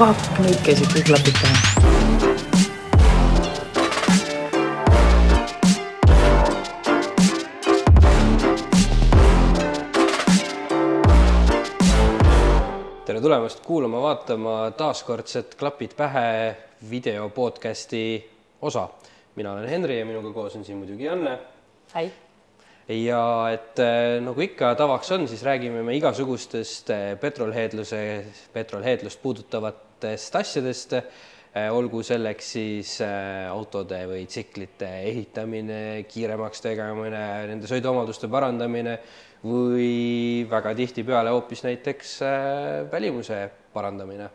fuck, nüüd käisid kõik klapid pähe. tere tulemast kuulama-vaatama taaskordset Klapid pähe video podcasti osa. mina olen Henri ja minuga koos on siin muidugi Janne. Ja et eh, nagu ikka tavaks on, siis räägime me igasugustest eh, petrolheedluse, petrolheedlust puudutavatest asjadest, olgu selleks siis eh, autode või tsiklite ehitamine, kiiremaks tegemine, nende sõiduomaduste parandamine või väga tihtipeale hoopis näiteks eh, välimuse parandamine.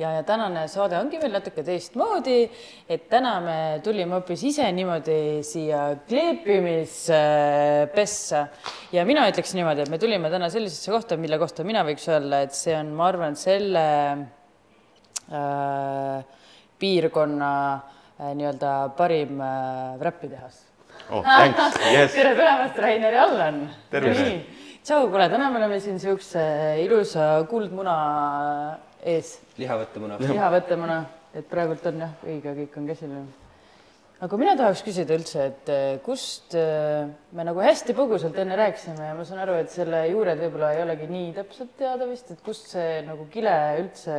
Ja, ja tänane saade ongi veel natuke teistmoodi, et täna me tulime hoopis ise niimoodi siia kleepimispessa ja mina ütleks niimoodi, et me tulime täna sellisesse kohta, mille kohta mina võiks öelda, et see on, ma arvan, selle äh, piirkonna äh, nii-öelda parim äh, räppitehas oh, yes. tere tulemast, Rainer ja Allan. Tervist.. tšau, kuule, täna me oleme siin siukse ilusa kuldmuna ees, lihavõttemuna. lihavõttemuna, et praegult on jah õige, kõik on käsil. aga mina tahaks küsida üldse, et kust me nagu hästi põgusalt enne rääkisime ja ma saan aru, et selle juured võib-olla ei olegi nii täpselt teada vist, et kust see nagu kile üldse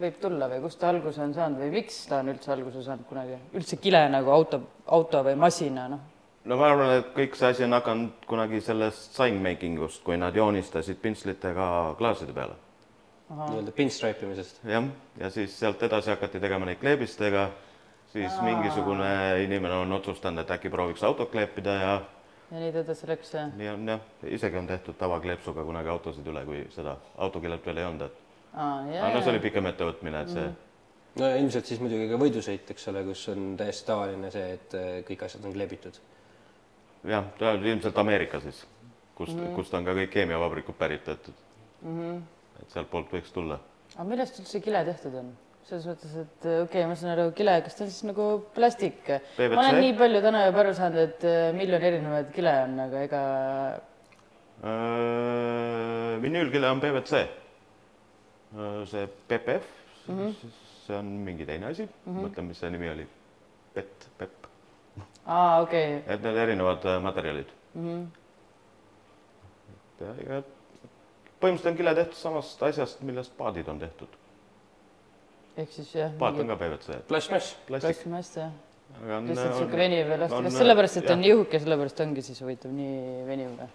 võib tulla või kust ta alguse on saanud või miks ta on üldse alguse saanud kunagi, üldse kile nagu auto, auto või masina, noh no ma arvan, et kõik see asi on hakanud kunagi sellest sign making ust, kui nad joonistasid pintslitega klaaside peale. nii-öelda pinstripe imisest. jah, ja siis sealt edasi hakati tegema neid kleebistega, siis Aa. mingisugune inimene on otsustanud, et äkki prooviks autot kleepida ja ja nii ta edasi läks ja nii on jah, isegi on tehtud tavakleepsuga kunagi autosid üle, kui seda autokilet veel ei olnud, et aa, aga no see oli pikem ettevõtmine, et see no ja ilmselt siis muidugi ka võidusõit, eks ole, kus on täiesti tavaline see, et eh, kõik asjad on kleebitud. jah, ta oli ilmselt Ameerika siis, kust mm, -hmm. kust on ka kõik keemiavabrikud päritletud mm. -hmm. et sealtpoolt võiks tulla aga millest üldse kile tehtud on? selles mõttes, et okei okay,, ma saan aru, kile, kas ta on siis nagu plastik? Ma olen nii palju täna juba aru saanud, et äh, miljon erinevaid kile on, aga ega Äh, vinüülkile on PVC. See PPF mm, -hmm. see on mingi teine asi mm, -hmm. mõtlen, mis see nimi oli. PET, PEP, aa, okei okay., et need erinevad äh, materjalid Mhm. ja ega põhimõtteliselt on kile tehtud samast asjast, millest paadid on tehtud. ehk siis jah. paat on ka PVC, plastmass. plastmass jah, aga on, lihtsalt siuke veniv ja lasti, on- kas sellepärast, et ta on jah. nii õhuke, sellepärast ongi siis huvitav nii veniv või?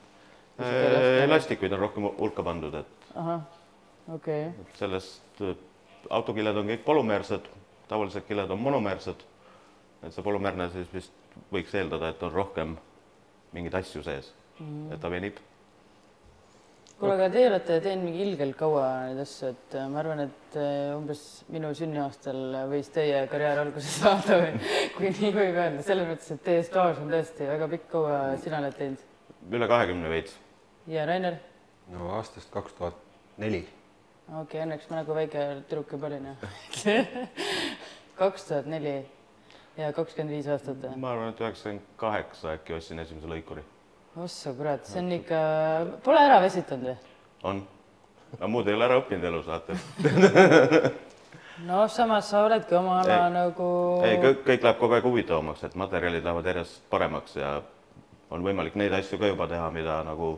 Äh, elastikuid on rohkem hulka pandud, et okay., sellest äh, autokilled on kõik polümeersed, tavalised killed on monomeersed. et see polümeerne siis vist võiks eeldada, et on rohkem mingeid asju sees mm, -hmm. et ta venib. kuule, aga teie olete teinud mingi ilgelt kaua neid asju, et äh, ma arvan, et äh, umbes minu sünniaastal võis teie karjäär alguse saada või kui nii võib öelda, selles mõttes, et teie staaž on tõesti väga pikk, kaua sina oled teinud üle kahekümne veits. ja Rainer? no aastast kaks tuhat neli. Okei okay,, õnneks ma nagu väike tüdruk juba olin kaks tuhat neli ja kakskümmend viis aastat ma arvan, et üheksakümmend kaheksa äkki ostsin esimese lõikuri. ossa kurat, see on ikka, pole ära väsitanud või? on. aga muud ei ole ära õppinud elus, vaata. noh, samas sa oledki oma ala Ei. nagu ei, kõik, kõik läheb kogu aeg huvitavamaks, et materjalid lähevad järjest paremaks ja on võimalik neid asju ka juba teha, mida nagu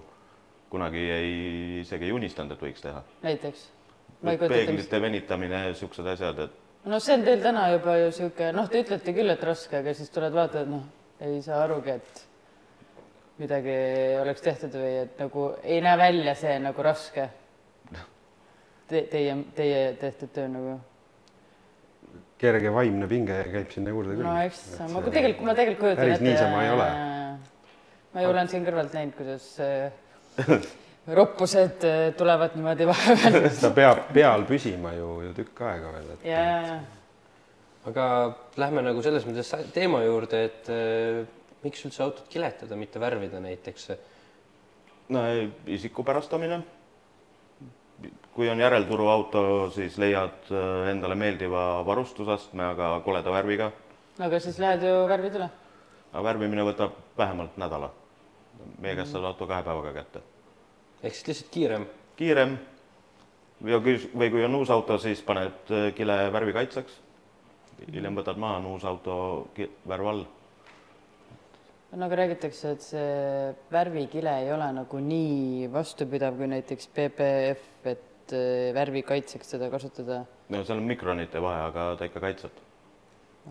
kunagi ei, isegi ei unistanud, et võiks teha. näiteks. Peeglite venitamine, siuksed asjad, et no see on teil täna juba ju sihuke, noh, te ütlete küll, et raske, aga siis tuled vaatad, noh, ei saa arugi, et midagi oleks tehtud või et nagu ei näe välja see nagu raske Te,. Teie, teie tehtud töö nagu. kerge vaimne pinge käib sinna juurde küll. no eks ma tegelikult, ma tegelikult kujutan päris niisama ei ole.. ma ju olen siin kõrvalt näinud, kuidas roppused äh, tulevad niimoodi vahepeal ta peab peal püsima ju, ju tükk aega veel, et ja, ja, ja aga lähme nagu selles mõttes teema juurde, et eh, miks üldse autot kiletada, mitte värvida näiteks. no isikupärastamine. kui on järelturuauto, siis leiad äh, endale meeldiva varustusastme, aga koleda värviga. aga siis lähed ju värvid üle. aga värvimine võtab vähemalt nädala. meie käest saad auto kahe päevaga kätte. Ehk siis lihtsalt kiirem. kiirem, ja kui, või kui on uus auto, siis paned äh, kile värvikaitseks. hiljem võtad maha, on uus auto värv all. no aga räägitakse, et see värvikile ei ole nagu nii vastupidav kui näiteks PPF, et äh, värvi kaitseks seda kasutada. no seal on mikronite vahe, aga ta ikka kaitseb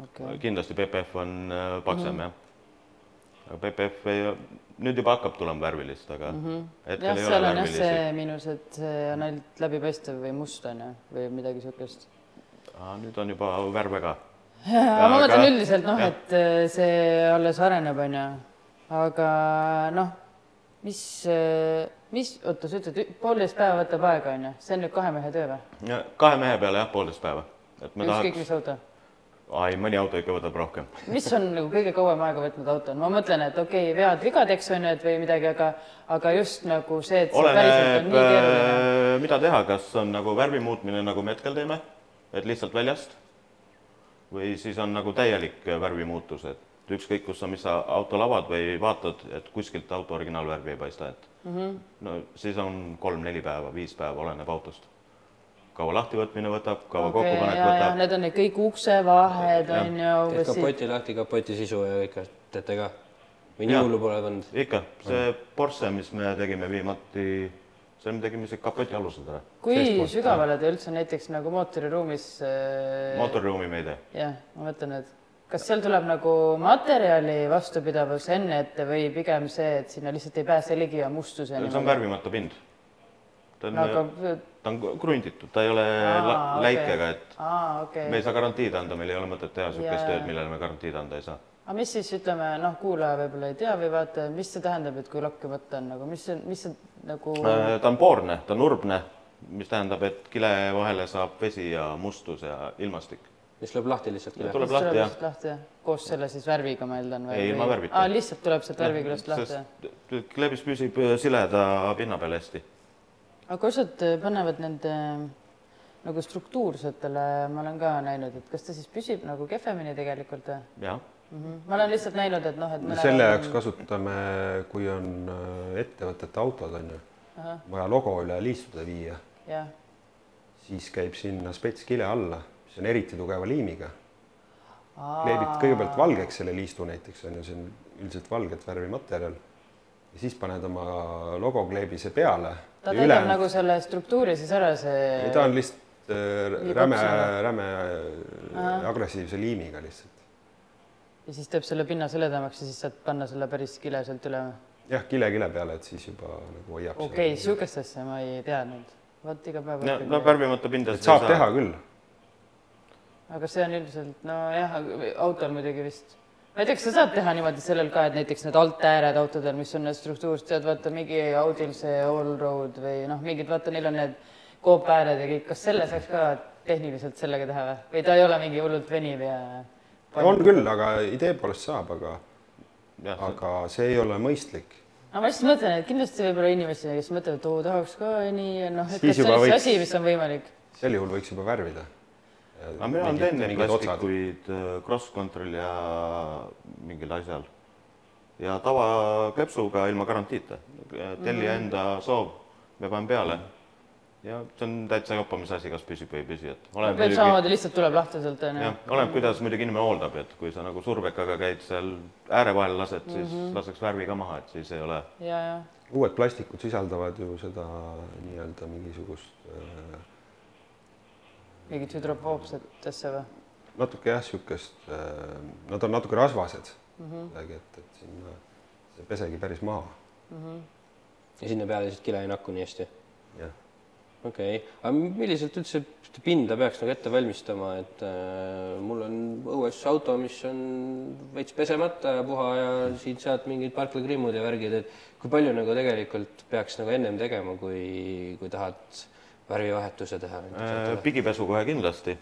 okei okay., kindlasti PPF on äh, paksem mm -hmm. jah. PPF ei, nüüd juba hakkab tulema värvilist, aga mm -hmm. hetkel jah, ei ole on värvilisi. see miinus, et see on ainult läbipaistev või must on ju, või midagi niisugust nüüd on juba värve ka. ma mõtlen üldiselt noh, et äh, see alles areneb, onju, aga noh, mis, mis, oota, sa ütled, poolteist päeva võtab aega, onju, see on nüüd kahe mehe töö või? kahe mehe peale jah, poolteist päeva. ükskõik tahaks, mis auto. Ai mõni auto ikka võtab rohkem. mis on nagu kõige kauem aega võtnud auto, ma mõtlen, et okei okay,, vead vigadeks on ju, et või midagi, aga, aga just nagu see, et see päriselt on nii keeruline. mida teha, kas on nagu värvi muutmine, nagu me hetkel teeme, et lihtsalt väljast või siis on nagu täielik värvi muutus, et ükskõik, kus sa, mis sa autol avad või vaatad, et kuskilt auto originaalvärvi ei paista, et mm -hmm. no siis on kolm-neli päeva, viis päeva, oleneb autost. Kaua lahtivõtmine võtab, kaua okay, kokkupanek võtab. need on need kõik uksevahed on ju teed kapoti lahti, kapoti sisu ja ikka teete ka? või nii hullu pole pannud? ikka, see Porsche, mis me tegime viimati, see me tegime isegi kapoti alused ära. kui Seestpoolt. sügavale te üldse näiteks nagu mootoriruumis äh, mootoriruumi me ei tee. jah, ma mõtlen, et kas seal tuleb nagu materjali vastupidavus enne ette või pigem see, et sinna lihtsalt ei pääse ligi ja mustus ja see on värvimata pind. Ta on no,, aga ta on krunditud, ta ei ole Aa, läikega, et aa, okei me ei saa garantiid anda, meil ei ole mõtet teha niisugust tööd, millele me garantiid anda ei saa. aga mis siis ütleme, noh, kuulaja võib-olla ei tea või vaata, mis see tähendab, et kui lakki võtta on nagu, mis see, mis see nagu Äh, ta on poorne, ta on urbne, mis tähendab, et kile vahele saab vesi ja mustus ja ilmastik. mis lööb lahti lihtsalt kile? tuleb lahti, jah. lihtsalt lahti jah, koos selle siis värviga ma eeldan või? Ei, ilma värvita. aa, lihtsalt tuleb sealt värvikülast lahti jah? kleebis püsib äh, sileda pinna peal hästi. Aga osad äh, panevad nende nagu struktuursetele, ma olen ka näinud, et kas ta siis püsib nagu kehvemini tegelikult või jah, mm? -hmm. ma olen lihtsalt näinud, et noh, et selle on- jaoks kasutame, kui on äh, ettevõtete autod on ju, vaja logo üle liistude viia, jah, siis käib sinna spetskile alla, mis on eriti tugeva liimiga. kleebid kõigepealt valgeks selle liistu näiteks on ju, see on üldiselt valget värvi materjal ja siis paned oma logokleebise peale. Ta täidab nagu selle struktuuri siis ära, see ta on lihtsalt äh, räme räme äh, agressiivse liimiga lihtsalt. ja siis teeb selle pinna sõledamaks ja siis saad panna selle päris kile sealt üle või? jah, kile kile peale, et siis juba nagu hoiab okei okay,, sihukest asja ma ei teadnud. vot iga päev no, no värvimata pindasid saab teha küll aga see on üldiselt nojah, autol muidugi vist. Näiteks sa saad teha niimoodi sellel ka, et näiteks need altääred autodel, mis on need struktuursed, tead vaata mingi Audil see allroad või noh, mingid vaata, neil on need koopääred ja kõik, kas selle saaks ka tehniliselt sellega teha või, või ta ei ole mingi hullult veniv ja? on küll, aga idee poolest saab, aga, aga see ei ole mõistlik. aga ma lihtsalt mõtlen, et kindlasti võib olla inimesi, kes mõtlevad, et oo, tahaks ka nii, noh, et Siis kas see on võiks- asi, mis on võimalik. sel juhul võiks juba värvida. Aga mina olen teinud neid plastikuid äh, cross-control ja mingil asjal ja tavaklepsuga ilma garantiita. tellija Mhm. enda soov, me paneme peale ja see on täitsa joppamise asi, kas püsib või ei püsi, et peab muidugi, samamoodi lihtsalt tuleb lahti sealt onju jah, oleneb, kuidas muidugi inimene hooldab, et kui sa nagu survekaga käid seal ääre vahel lased, siis mm Mhm. -hmm. laseks värvi ka maha, et siis ei ole ja, ja uued plastikud sisaldavad ju seda nii-öelda mingisugust äh, mingit hüdrofoobset asja või? natuke jah, niisugust äh,, nad on natuke rasvased kuidagi, et, et sinna see pesegi päris maha. ja sinna peale siis kile ei nakku nii hästi? jah, okei okay., aga milliselt üldse pinda peaks nagu ette valmistama, et äh, mul on õues auto, mis on veits pesemata ja puha ja siit-sealt mingid parklakrimmud ja värgid, et kui palju nagu tegelikult peaks nagu ennem tegema, kui, kui tahad värvivahetuse teha äh,. pigipesu kohe kindlasti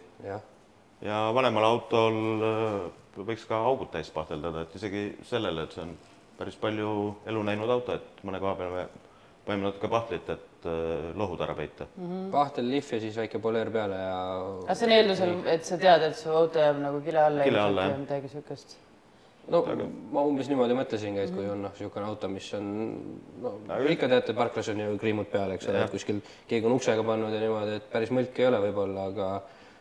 ja vanemal autol äh, võiks ka augud täis pahteldada, et isegi sellele, et see on päris palju elu näinud auto, et mõne koha peal me paneme natuke pahtlit, et äh, lohud ära peita. pahtel lihv ja siis väike poleer peale ja. aga see on eeldusel, et sa tead, et su auto jääb nagu kile alla Kile alla, jah. midagi siukest. No ma umbes niimoodi mõtlesingi, et kui on noh, niisugune auto, mis on no ikka teate, parklas on ju kriimud peal, eks ole, et kuskil keegi on uksega pannud ja niimoodi, et päris mõlk ei ole võib-olla, aga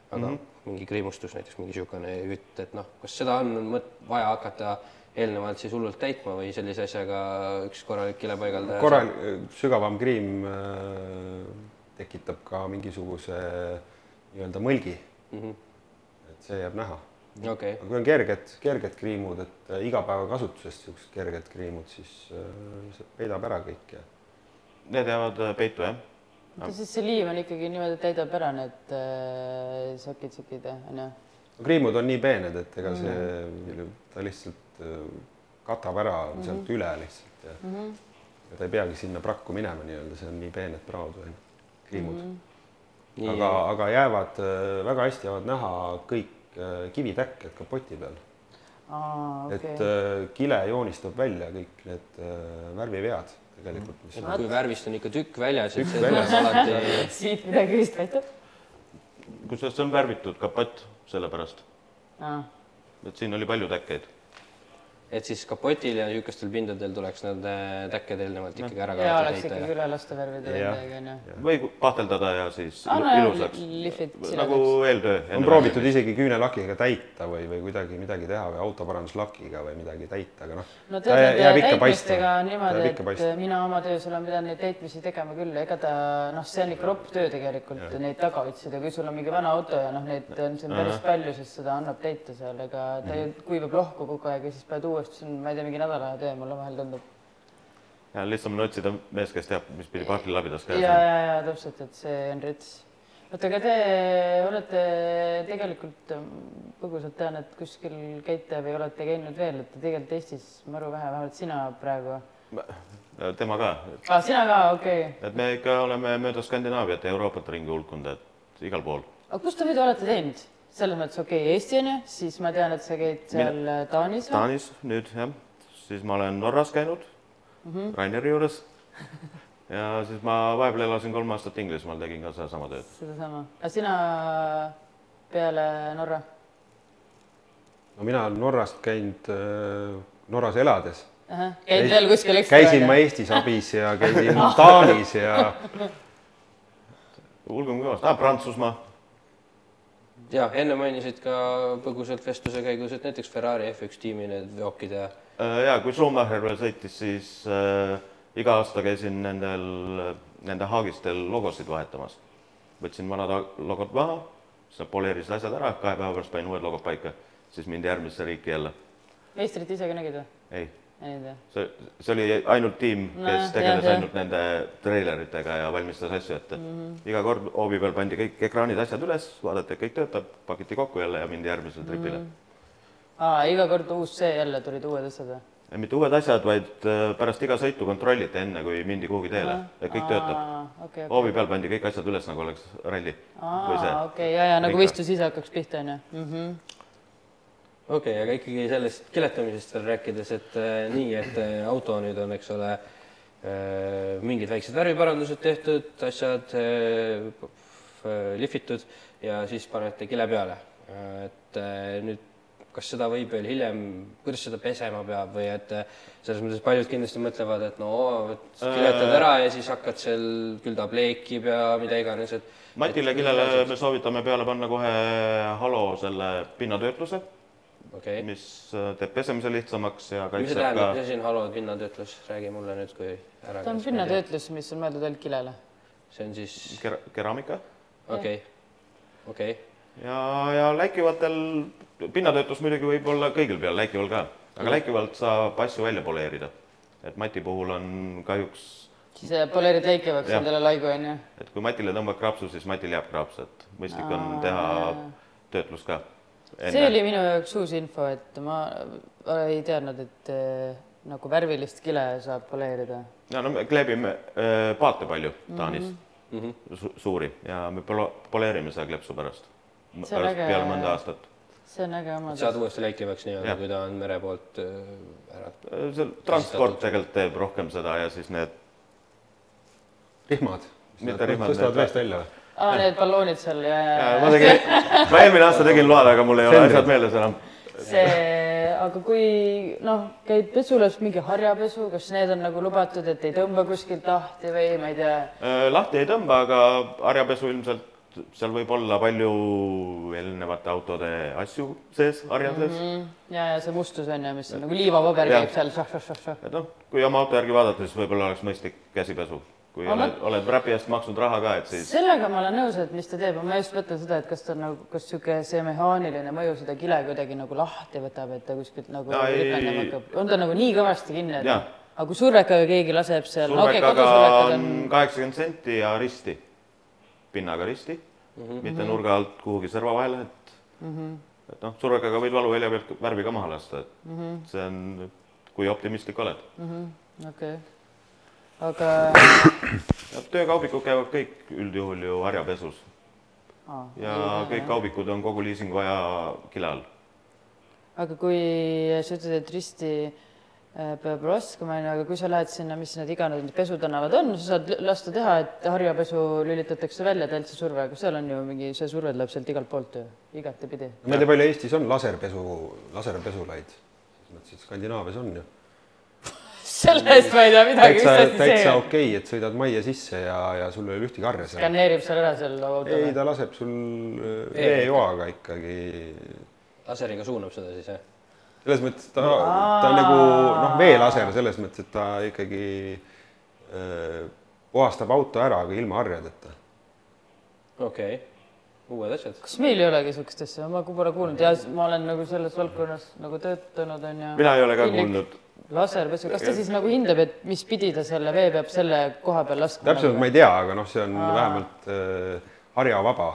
aga mm -hmm. mingi kriimustus näiteks, mingi niisugune kütt, et noh, kas seda on mõt-, vaja hakata eelnevalt siis hullult täitma või sellise asjaga üks korralik kile paigaldada? korral-, sügavam kriim äh, tekitab ka mingisuguse nii-öelda mõlgi mm. -hmm. et see jääb näha okay.. aga kui on kerged, kerged kriimud, et äh, igapäevakasutusest niisugused kerged kriimud, siis äh, see peidab ära kõik ja. Need jäävad äh, peitu, jah? oota, siis see liiv on ikkagi niimoodi, et täidab ära need äh, sokid-sokid, on ju? kriimud on nii peened, et ega mm -hmm. see, ta lihtsalt katab ära mm -hmm. sealt üle lihtsalt ja mm, -hmm. ja ta ei peagi sinna prakku minema nii-öelda, see on nii peened praod või kriimud mm. -hmm. aga, aga jäävad väga hästi jäävad näha kõik Äh, kivitäkked kapoti peal. Okay. et äh, kile joonistab välja kõik need äh, värvivead tegelikult. kui värvist on ikka tükk väljas, tükk väljas alati. siit midagi vist väitab. kusjuures see on värvitud kapott sellepärast. et siin oli palju täkkeid et siis kapotil ja niisugustel pindadel tuleks need täkked eelnevalt ikkagi ära ja oleks ikkagi üle lasta värvida midagi onju. või pahteldada ja siis ah, no, ilusaks. nagu eeltöö. on proovitud isegi küünelakiga täita või, või kuidagi midagi teha või autoparanduslakiga või midagi täita, aga noh. no tead, nende täitmistega on niimoodi, et mina oma töös olen pidanud neid täitmisi tegema küll, ega ta noh, see on ikka ropp töö tegelikult neid taga otsida, kui sul on mingi vana auto ja noh, neid on siin päris palju, siis seda annab täita seal, ega ta ju kuivab lohku kogu aeg ja siis pead uuesti uuesti, see on, ma ei tea, mingi nädala töö mulle vahel tundub. ja lihtsam on otsida mees, kes teab, mis pidi parklilabidas käes. ja, ja, ja täpselt, et see on rets. oota, aga te olete tegelikult, põgusalt tean, et kuskil käite või olete käinud veel, et tegelikult Eestis maru vähe, vähemalt sina praegu. tema ka. aa, ah, sina ka, okei okay.. et me ikka oleme mööda Skandinaaviat ja Euroopat ringi hulkunud, et igal pool. aga kus te muidu olete teinud? Selles mõttes okei okay,, Eesti on ju, siis ma tean, et sa käid seal Mina, äh, Taanis. Taanis nüüd jah, siis ma olen Norras käinud mm -hmm. Raineri juures ja siis ma vahepeal elasin kolm aastat Inglismaal, tegin ka sedasama tööd. sedasama, aga sina peale Norra? no mina olen Norrast käinud äh, Norras elades. käid veel kuskil ekstra? käisin ma Eestis abis ja käisin Taanis ja. hulgem kõvasti ah,, Prantsusmaa ja enne mainisid ka põgusalt vestluse käigus, et näiteks Ferrari F1 tiimi need veokid ja. Äh, ja kui Schumacher veel sõitis, siis äh, iga aasta käisin nendel, nende haagistel logosid vahetamas. võtsin vanad logod maha, siis nad poleerisid asjad ära, kahe päeva pärast panin uued logod paika, siis mindi järgmisse riiki jälle. meistrit ise ka nägid või? ei see, see oli ainult tiim, kes no, tegeles jah, ainult jah. nende treileritega ja valmistas asju ette mm. -hmm. iga kord hoovi peal pandi kõik ekraanid, asjad üles, vaadati, et kõik töötab, pakiti kokku jälle ja mindi järgmisele tripile mm. -hmm. aa, iga kord uus see jälle tulid uued asjad või? mitte uued asjad, vaid äh, pärast iga sõitu kontrolliti enne, kui mindi kuhugi teele, et kõik töötab. Okay, okay. hoovi peal pandi kõik asjad üles, nagu oleks ralli. okei okay,, ja, ja nagu võistlus ise hakkaks pihta, onju mhm okei okay,, aga ikkagi sellest kiletamisest veel rääkides, et äh, nii, et äh, auto nüüd on, eks ole äh,, mingid väiksed värviparandused tehtud, asjad äh, lihvitud ja siis panete kile peale äh,. et äh, nüüd, kas seda võib veel hiljem, kuidas seda pesema peab või et äh, selles mõttes paljud kindlasti mõtlevad, et no et kiletad ära ja siis hakkad seal, küll ta pleekib ja mida iganes, et. Matile kilele me soovitame peale panna kohe halo selle pinnatöötluse okay., mis äh, teeb pesemise lihtsamaks ja kaitseb mis see tähendab mis asi on halo pinnatöötlus, räägi mulle nüüd, kui ära ta on pinnatöötlus, mis on mõeldud ainult kilele. see on siis Ker keraamika. okei okei ja, ja läikivatel, pinnatöötlus muidugi võib olla kõigil peal, läikival ka, aga mm. läikivalt saab asju välja poleerida. et mati puhul on kahjuks siis poleerid läikivaks endale laigu, on ju? et kui matile tõmbad kraapsu, siis matil jääb kraaps, et mõistlik Aa, on teha töötlus ka Enne. see oli minu jaoks uus info, et ma ei teadnud, et äh, nagu värvilist kile saab poleerida. ja no me kleebime äh, paate palju Taanis mm -hmm. Su, suuri ja me poleerime seda kleepsu pärast. pärast äge... peale mõnda aastat. see on äge omadus. saad uuesti läikivaks nii-öelda, kui ta on mere poolt äh, ära. see transport tegelikult teeb rohkem seda ja siis need. rihmad. mitte rihmad. tõstavad veest välja või? Aa, need balloonid seal ja, ja. ma tegin, ma eelmine aasta tegin load, aga mul ei ole asjad meeles enam. see aga kui noh, käid pesulas mingi harjapesu, kas need on nagu lubatud, et ei tõmba kuskilt lahti või ma ei tea? Äh, lahti ei tõmba, aga harjapesu ilmselt seal võib olla palju eelnevate autode asju sees harja sees mm. -hmm. ja, ja see mustus on ju, mis on nagu liivapaber käib seal et noh, kui oma auto järgi vaadata, siis võib-olla oleks mõistlik käsipesu kui aga oled, oled räpi eest maksnud raha ka, et siis. sellega ma olen nõus, et mis ta teeb, ma just mõtlen seda, et kas ta nagu, kas niisugune see mehaaniline mõju seda kile kuidagi nagu lahti võtab, et ta kuskilt nagu ripendama hakkab, on ta nagu nii kõvasti kinni, et aga kui survekaga keegi laseb seal. survekaga okay, on kaheksakümmend senti ja risti, pinnaga risti mm, -hmm. mitte nurga alt kuhugi serva vahele, et mm, -hmm. et noh, survekaga võid valuvälja pealt värvi ka maha lasta, et mm -hmm. see on, kui optimistlik oled mm. -hmm. okei okay aga töökaubikud käivad kõik üldjuhul ju harjapesus ah,. ja jah, kõik jah. kaubikud on kogu liisinguaja kile all. aga kui sa ütled, et risti äh, peab oskama, onju, aga kui sa lähed sinna, mis need iganes need pesutänavad on, sa saad lasta teha, et harjapesu lülitatakse välja täitsa surve, aga seal on ju mingi, see surve tuleb sealt igalt poolt ju, igatepidi. ma ei tea, palju Eestis on laserpesu, laserpesulaid, selles mõttes, et Skandinaavias on ju selle eest ma ei tea midagi. täitsa, täitsa okei okay,, et sõidad majja sisse ja, ja sul ei ole ühtegi harja seal. skaneerib seal ära seal autole? ei, ta laseb sul äh, veejoaga ikkagi. laseriga suunab seda siis, jah? selles mõttes ta, ta on nagu noh, veelaser selles mõttes, et ta ikkagi äh, puhastab auto ära, aga ilma harjadeta. okei okay uued asjad. kas meil ei olegi niisugust asja, ma pole kuulnud ja ma olen nagu selles valdkonnas nagu töötanud, on ju. mina ei ole ka kuulnud laserpesu, kas ta siis nagu hindab, et mis pidi ta selle vee peab selle koha peal laskma? täpselt nagu? ma ei tea, aga noh, see on Aa. vähemalt äh, harjavaba.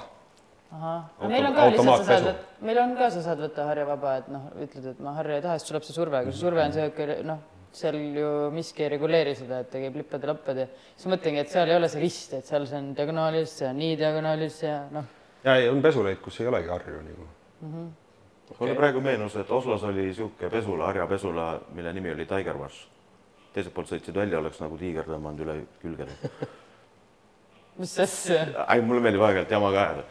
ahah, meil on ka lihtsalt sa saad, meil on ka, sa saad võtta harjavaba, et noh, ütled, et ma harja ei taha, siis tuleb see surve, aga see surve on sihuke noh, seal ju miski ei reguleeri seda, et ta käib lippade-lappade. siis mõtlengi, et seal ei ole see rist, et seal see on diagonaalis, see on nii diagonaalis ja noh. ja, ja on pesuleid, kus ei olegi harju nagu mm. -hmm okay.. mulle praegu meenus, et Oslos oli niisugune pesula, harjapesula, mille nimi oli Tiger Wash. teiselt poolt sõitsid välja, oleks nagu tiiger tõmmanud üle külgede mis asja? ei, mulle meeldib aeg-ajalt jama ka ajada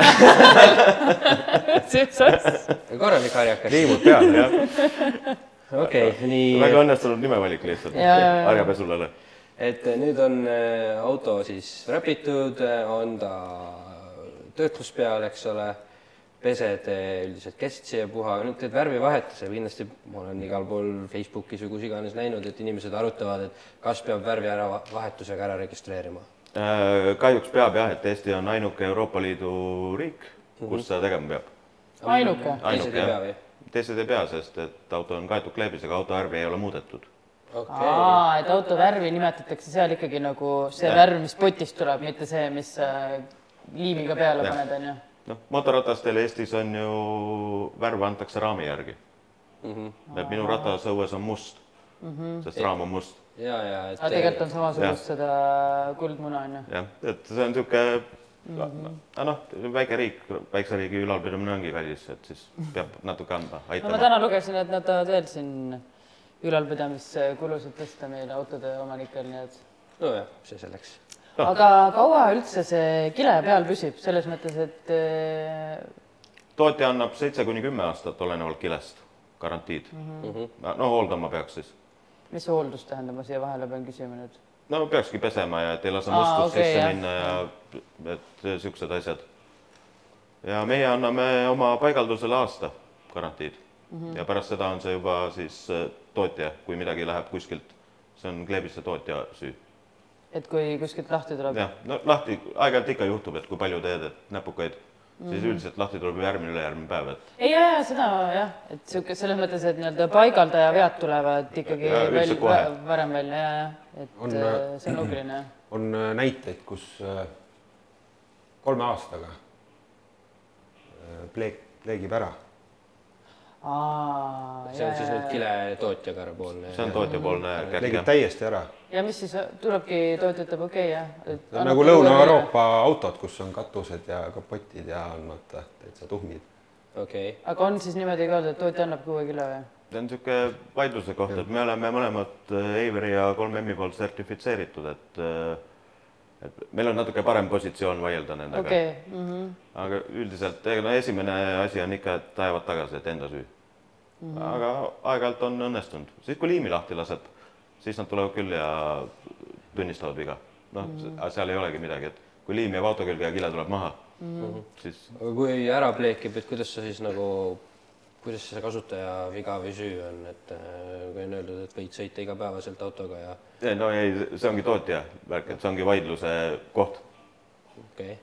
mis asja? korralik harjakas. liimud peal, jah. okei, nii. väga õnnestunud nimevalik lihtsalt harjapesulale. et nüüd on äh, auto siis räpitud, on ta töötlus peal, eks ole pesed üldiselt kestsi ja puha, nüüd teed värvivahetuse, kindlasti ma olen igal pool Facebookis või kus iganes näinud, et inimesed arutavad, et kas peab värvi ära vahetusega ära registreerima? Äh, kahjuks peab jah, et Eesti on ainuke Euroopa Liidu riik, kus mm -hmm. seda tegema peab. ainuke? teised ei pea või? teised ei pea, sest et auto on kaetud kleebisega, auto värvi ei ole muudetud okay.. aa, et auto värvi nimetatakse seal ikkagi nagu see ja. värv, mis potist tuleb, mitte see, mis äh, liimiga peale ja. paned, onju noh, mootorratastel Eestis on ju, värv antakse raami järgi mm. -hmm. et minu ratas õues on must mm, -hmm. sest raam on must. ja, ja et.... aga tegelikult on samasugust seda kuldmuna on ju. jah, et see on niisugune mm -hmm. noh, väike riik, väikse riigi ülalpidamine ongi kallis, et siis peab natuke andma, aitama no,. ma täna lugesin, et nad tahavad veel siin ülalpidamiskulusid tõsta meil autode omanikel, nii et. nojah, see selleks aga kaua üldse see kile peal püsib, selles mõttes, et äh, tootja annab seitse kuni kümme aastat, olenevalt kilest, garantiid mm. -hmm. no hooldama peaks siis. mis see hooldus tähendab, ma siia vahele pean küsima nüüd? no peakski pesema ja et ei lase mustust okay, sisse jah. minna ja et niisugused asjad. ja meie anname oma paigaldusele aasta garantiid mm -hmm. ja pärast seda on see juba siis äh, tootja, kui midagi läheb kuskilt, see on kleebiste tootja süü et kui kuskilt lahti tuleb? jah, no lahti aeg-ajalt ikka juhtub, et kui palju teed, et näpukaid mm, -hmm. siis mhm. üldiselt lahti tuleb järgmine, ülejärgmine päev, et. ei, ja, ja seda jah, et sihuke selles mõttes, et nii-öelda paigaldaja vead tulevad ikkagi ja, veel varem välja ja, ja et on, äh, see on loogiline. on äh, näiteid, kus äh, kolme aastaga pleek, pleegib ära Aa, see on siis nüüd kiletootjaga poolne. see on tootjapoolne käkk. legib täiesti ära. ja mis siis tulebki, tootja ütleb okei okay, jah? nagu Lõuna-Euroopa autod, kus on katused ja kapotid ja on vaata täitsa tuhmid. okei okay.. aga on siis niimoodi ka öelda, et tootja annab kuue kilo või? see on niisugune vaidluse koht, et me oleme mõlemad Avery ja 3M-i poolt sertifitseeritud, et et meil on natuke parem positsioon vaielda nendega okay.. Mm -hmm. aga üldiselt, no esimene asi on ikka, et ajavad tagasi, et enda süü. mm. -hmm. aga aeg-ajalt on õnnestunud, siis kui liimi lahti laseb, siis nad tulevad küll ja tunnistavad viga. noh mm -hmm., seal ei olegi midagi, et kui liim jääb auto külge ja kile tuleb maha mm, -hmm. siis. aga kui ära pleekib, et kuidas sa siis nagu kuidas see kasutaja viga või süü on, et äh, kui on öeldud, et võid sõita igapäevaselt autoga ja? no ei, see ongi tootja värk, et see ongi vaidluse koht. okei okay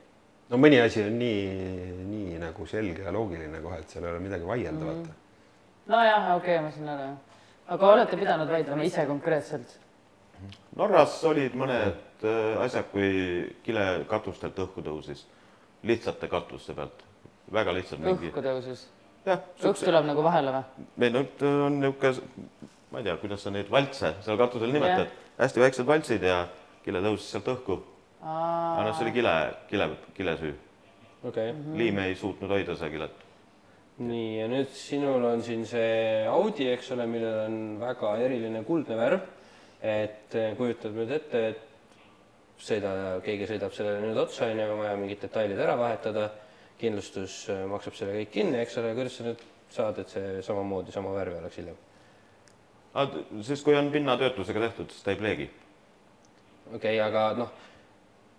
no mõni asi on nii, nii nagu selge ja loogiline kohe, et seal ei ole midagi vaielda mm, -hmm. nojah, okei okay,, ma saan aru. aga olete pidanud vaidlema ise konkreetselt? Norras olid mõned äh, asjad, kui kile katustelt õhku tõusis, lihtsate katuste pealt, väga lihtsalt. õhku tõusis? Jah. õhk tuleb nagu vahele või? meil on, on niisugune, ma ei tea, kuidas sa neid valtse seal katusel nimetad, hästi väiksed valtsid ja kile tõusis sealt õhku aga noh, see oli kile, kile, kilesüü. okei okay.. liim ei suutnud hoida seda kilet. nii, ja nüüd sinul on siin see Audi, eks ole, millel on väga eriline kuldne värv. et eh, kujutad nüüd ette, et sõida, keegi sõidab sellele nüüd otsa, on ju, on vaja mingid detailid ära vahetada, kindlustus eh, maksab selle kõik kinni, eks ole, kuidas sa nüüd saad, et see samamoodi sama värvi oleks hiljem? siis, kui on pinnatöötlusega tehtud, siis ta ei pleegi. okei okay,, aga noh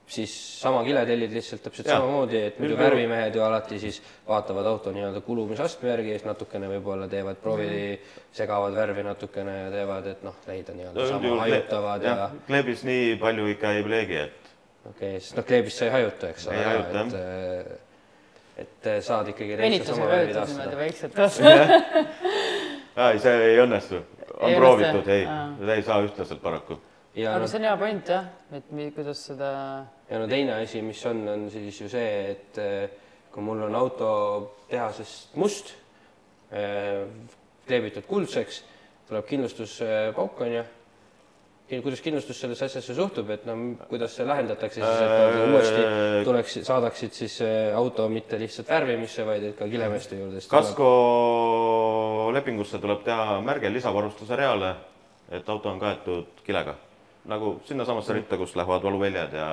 siis sama kile tellid lihtsalt täpselt ja. samamoodi, et muidu värvimehed ju alati siis vaatavad auto nii-öelda kulumisastme järgi siis natukene võib-olla teevad proovi mm, -hmm. segavad värvi natukene ja teevad, et noh, leida nii-öelda no, sama hajutavad ja, ja.... kleebis nii palju ikka ei pleegi, et. okei okay,, sest noh, kleebist sa ei hajuta, eks ole. ei hajuta jah. Et, et saad ikkagi täitsa sama värvi taastada. ei, see ei õnnestu, on ei proovitud, ei, ei saa ühtlaselt paraku. Aga no, see on hea point jah, et kuidas seda. ja no teine asi, mis on, on siis ju see, et eh, kui mul on auto tehasest must, eh, kleebitud kuldseks, tuleb kindlustuspauk onju kuidas kindlustus sellesse asjasse suhtub, et no kuidas see lahendatakse siis, et nad uuesti tuleks, saadaksid siis eh, auto mitte lihtsalt värvimisse, vaid et ka kilemeeste juurde. kasko lepingusse tuleb teha märge lisavarustuse reale, et auto on kaetud kilega nagu sinnasamasse ritta, kus lähevad valuväljad ja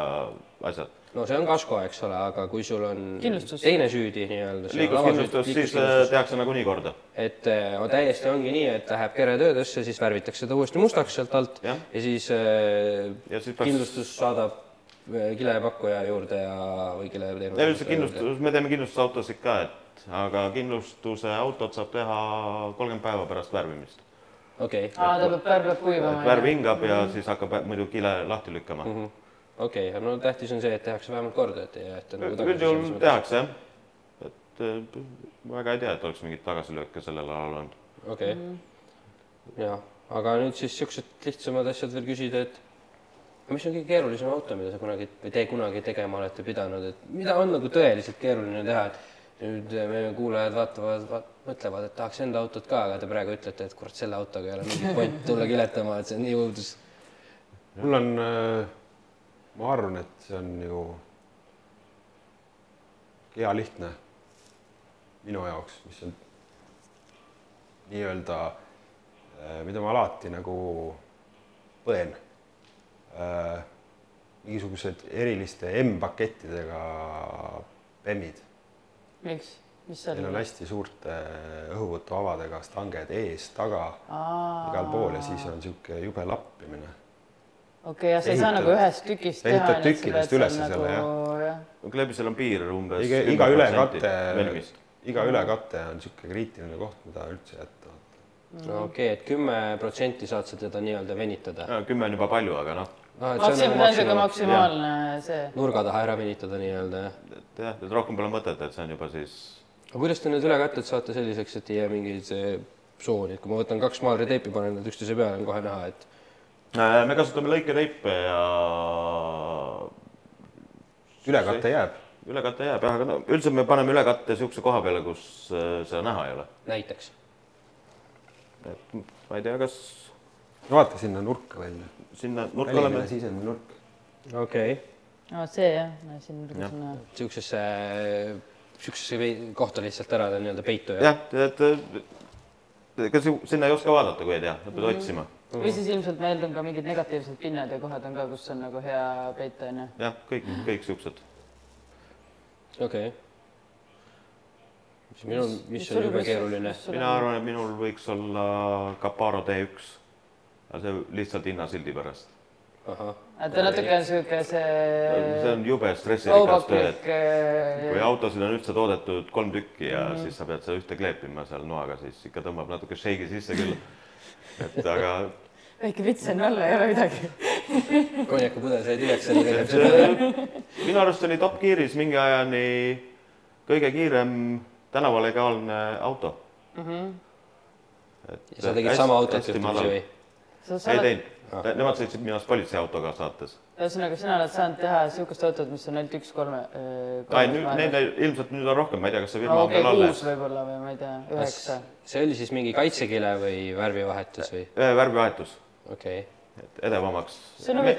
asjad. no see on kasko, eks ole, aga kui sul on Kindlustus. teine süüdi nii-öelda. liikluskindlustus, siis äh, tehakse nagunii korda. et äh, täiesti ongi nii, et läheb keretöödesse, siis värvitakse ta uuesti mustaks sealt alt ja, ja siis, äh, ja siis peaks... kindlustus saadab kilepakkuja juurde ja, või kileteenuse. ja üldse kindlustus, me teeme kindlustusautosid ka, et aga kindlustuse autot saab teha kolmkümmend päeva pärast värvimist okei okay.. aa, ta peab, värv peab kuivama. värv hingab ja mm -hmm. siis hakkab muidu kile lahti lükkama mm -hmm.. okei okay., no tähtis on see, et tehakse vähemalt korda, et ei jäeta nagu üldjuhul tehakse jah, et äh, väga ei tea, et oleks mingeid tagasilööke sellel alal olnud. okei okay. mm, -hmm. ja, aga nüüd siis siuksed lihtsamad asjad veel küsida, et mis on kõige keerulisem auto, mida sa kunagi või te kunagi tegema olete pidanud, et mida on nagu tõeliselt keeruline teha, et nüüd meie kuulajad vaatavad vaat,, mõtlevad, et tahaks enda autot ka, aga te praegu ütlete, et kurat, selle autoga ei ole mingit point tulla kiletama, et see on nii õudus. mul on, äh, ma arvan, et see on ju hea lihtne minu jaoks, mis on nii-öelda, äh, mida ma alati nagu põen. Mingisugused eriliste M-pakettidega bemmid miks? mis seal? Neil on hästi suurte õhuvõtuavadega stanged ees, taga, igal pool ja siis on niisugune jube lappimine. okei okay,, ja sa ei saa nagu ühest tükist teha. ehitad tükkidest üles selle nagu... jah. klebisel on piir umbes. iga, iga ülekatte, iga ülekatte on niisugune kriitiline koht, mida üldse jätta. no okei okay,, et kümme protsenti saad sa teda nii-öelda venitada. kümme on juba palju, aga noh on niisugune maksimaalne see. nurga taha ära venitada nii-öelda, jah? et jah, et rohkem pole mõtet, et see on juba siis. aga kuidas te need ülekatted saate selliseks, et ei jää mingeid sooni, et kui ma võtan kaks maalriteipi, panen nad üksteise peale, on kohe näha, et. Äh, me kasutame lõiketeipe ja. ülekatte jääb. ülekatte jääb jah, aga no üldiselt me paneme ülekatte niisuguse koha peale, kus äh, seda näha ei ole. näiteks? et ma ei tea, kas. No vaata sinna nurka välja sinna nurka oleme. sisemine nurk. okei okay.. no see jah, siin nurgas on näha. niisugusesse, niisugusesse kohta lihtsalt ära nii-öelda peitu. jah, et ega sinna ei oska vaadata, kui ei tea, sa pead mm -hmm. otsima. või siis ilmselt meil on ka mingid negatiivsed pinnad ja kohad on ka, kus on nagu hea peita, onju. jah, kõik mm, -hmm. kõik siuksed. okei okay mis minul, mis on jube keeruline. mina arvan, et minul võiks olla Caparo T1, aga see lihtsalt hinnasildi pärast. et ta natuke on sihuke see. see on jube stressirikas töö, et kui autosid on üldse toodetud kolm tükki ja mm -hmm. siis sa pead seda ühte kleepima seal noaga, siis ikka tõmbab natuke šeigi sisse küll. et aga väike vits on alla, ei ole midagi konjakipudel sai tühjaks selle minu arust oli Top Gearis mingi ajani kõige kiirem tänavalegaalne auto mm. -hmm. ja sa tegid sama autot juhtumisi või? Ei teinud ah., nemad sõitsid minu arust politseiautoga saates. ühesõnaga, sina oled saanud teha niisugust autot, mis on ainult üks kolme äh,. ei, nüüd neid ilmselt nüüd on rohkem, ma ei tea, kas see firma no, okay, on veel alles. kuus võib-olla või ma ei tea, üheksa. see oli siis mingi kaitsekile või värvivahetus või? värvivahetus. okei okay et edevamaks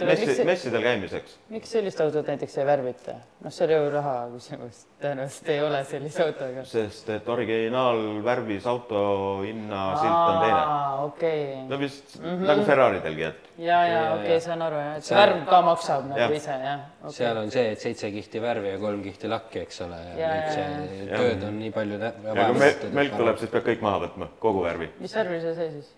messi, messidel käimiseks. miks sellist autot näiteks ei värvita? noh, see on ju raha küsimus, tõenäoliselt ei ole sellise autoga. sest et originaalvärvis auto hinnasilt on teine. okei okay.. no vist mm -hmm. nagu Ferraridelgi, et. ja, ja okei okay,, saan aru jah, et see värv ka maksab nagu ja. ise jah okay.. seal on see, et seitse kihti värvi ja kolm kihti lakki, eks ole, ja nüüd see ja. tööd on nii palju. ja kui melk, melk tuleb, siis peab kõik maha võtma, kogu värvi. mis värvi see sai siis?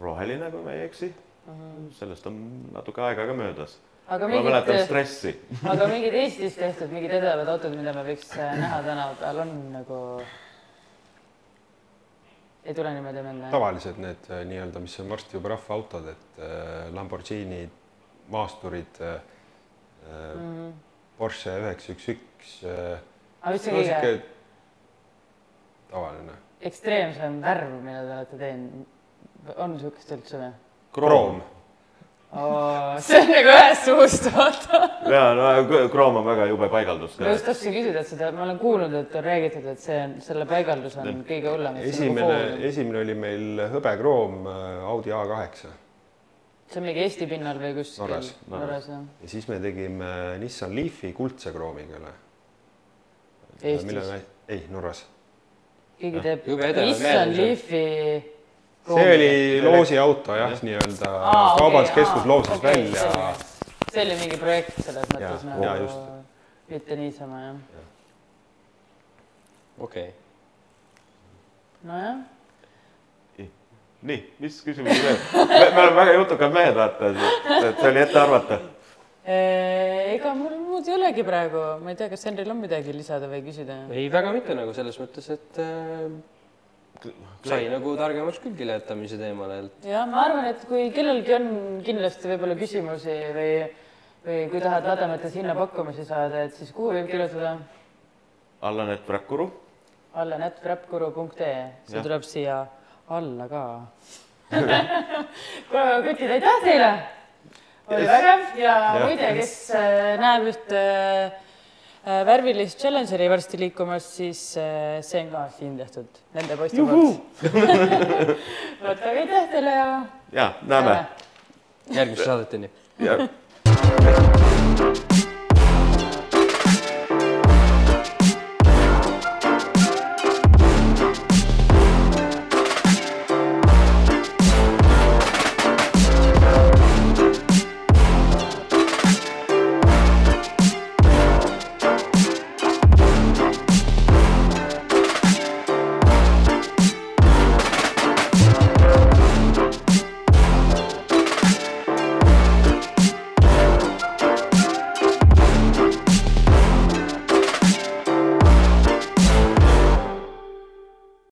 Roheline, kui ma ei eksi mm. -hmm. sellest on natuke aega ka möödas. ma mäletan stressi aga mingid Eestis tehtud mingid edevad autod, mida me võiks äh, näha tänava peal, on nagu, ei tule niimoodi meelde? tavalised need äh, nii-öelda, mis on varsti juba rahvaautod, et äh, Lamborghini maasturid äh,, mm -hmm. Porsche üheksa üks üks. aga mis on kõige? tavaline. ekstreemsem värv, mida te olete teinud on niisugust üldse või? kroom see on nagu ühest suust, vaata. ja, no kroom on väga jube paigaldus. ma just tahtsin küsida, et seda, ma olen kuulnud, et on räägitud, et see on, selle paigaldus on ja. kõige hullem. esimene, esimene oli meil hõbekroom äh, Audi A8. see on mingi Eesti pinnal või kuskil? Norras, Norras, jah. ja siis me tegime Nissan Leafi kuldse kroomiga üle. Eestis? ei, Norras. keegi teeb Nissan Leafi see oli loosiauto jah ja., nii-öelda kaubanduskeskus okay, loosis okay, välja. see oli mingi projekt selles mõttes ja, nagu, mitte niisama jah ja.. okei okay.. nojah nii, mis küsimusi veel? me oleme väga jutukad mehed, vaata, et see oli ette arvata. ega mul muud ei olegi praegu, ma ei tea, kas Henril on midagi lisada või küsida? ei, väga mitte nagu selles mõttes, et äh, sai nagu targemaks küll kiletamise teemal. ja ma arvan, et kui kellelgi on kindlasti võib-olla küsimusi või, või kui tahad lademetes hinnapakkumisi saada, et siis kuhu võib kirjutada? Allanett Vräkkuru. allanett.vräkkuru.ee, see ja. tuleb siia alla ka kutid, aitäh teile! oli vägev ja, ja muide, kes äh, näeb ühte Äh, värvilist Challengeri varsti liikumas, siis äh, see on ka siin tehtud nende poiste poolt. vot, aga aitäh teile ja. ja näeme. järgmiste saadeteni. jah.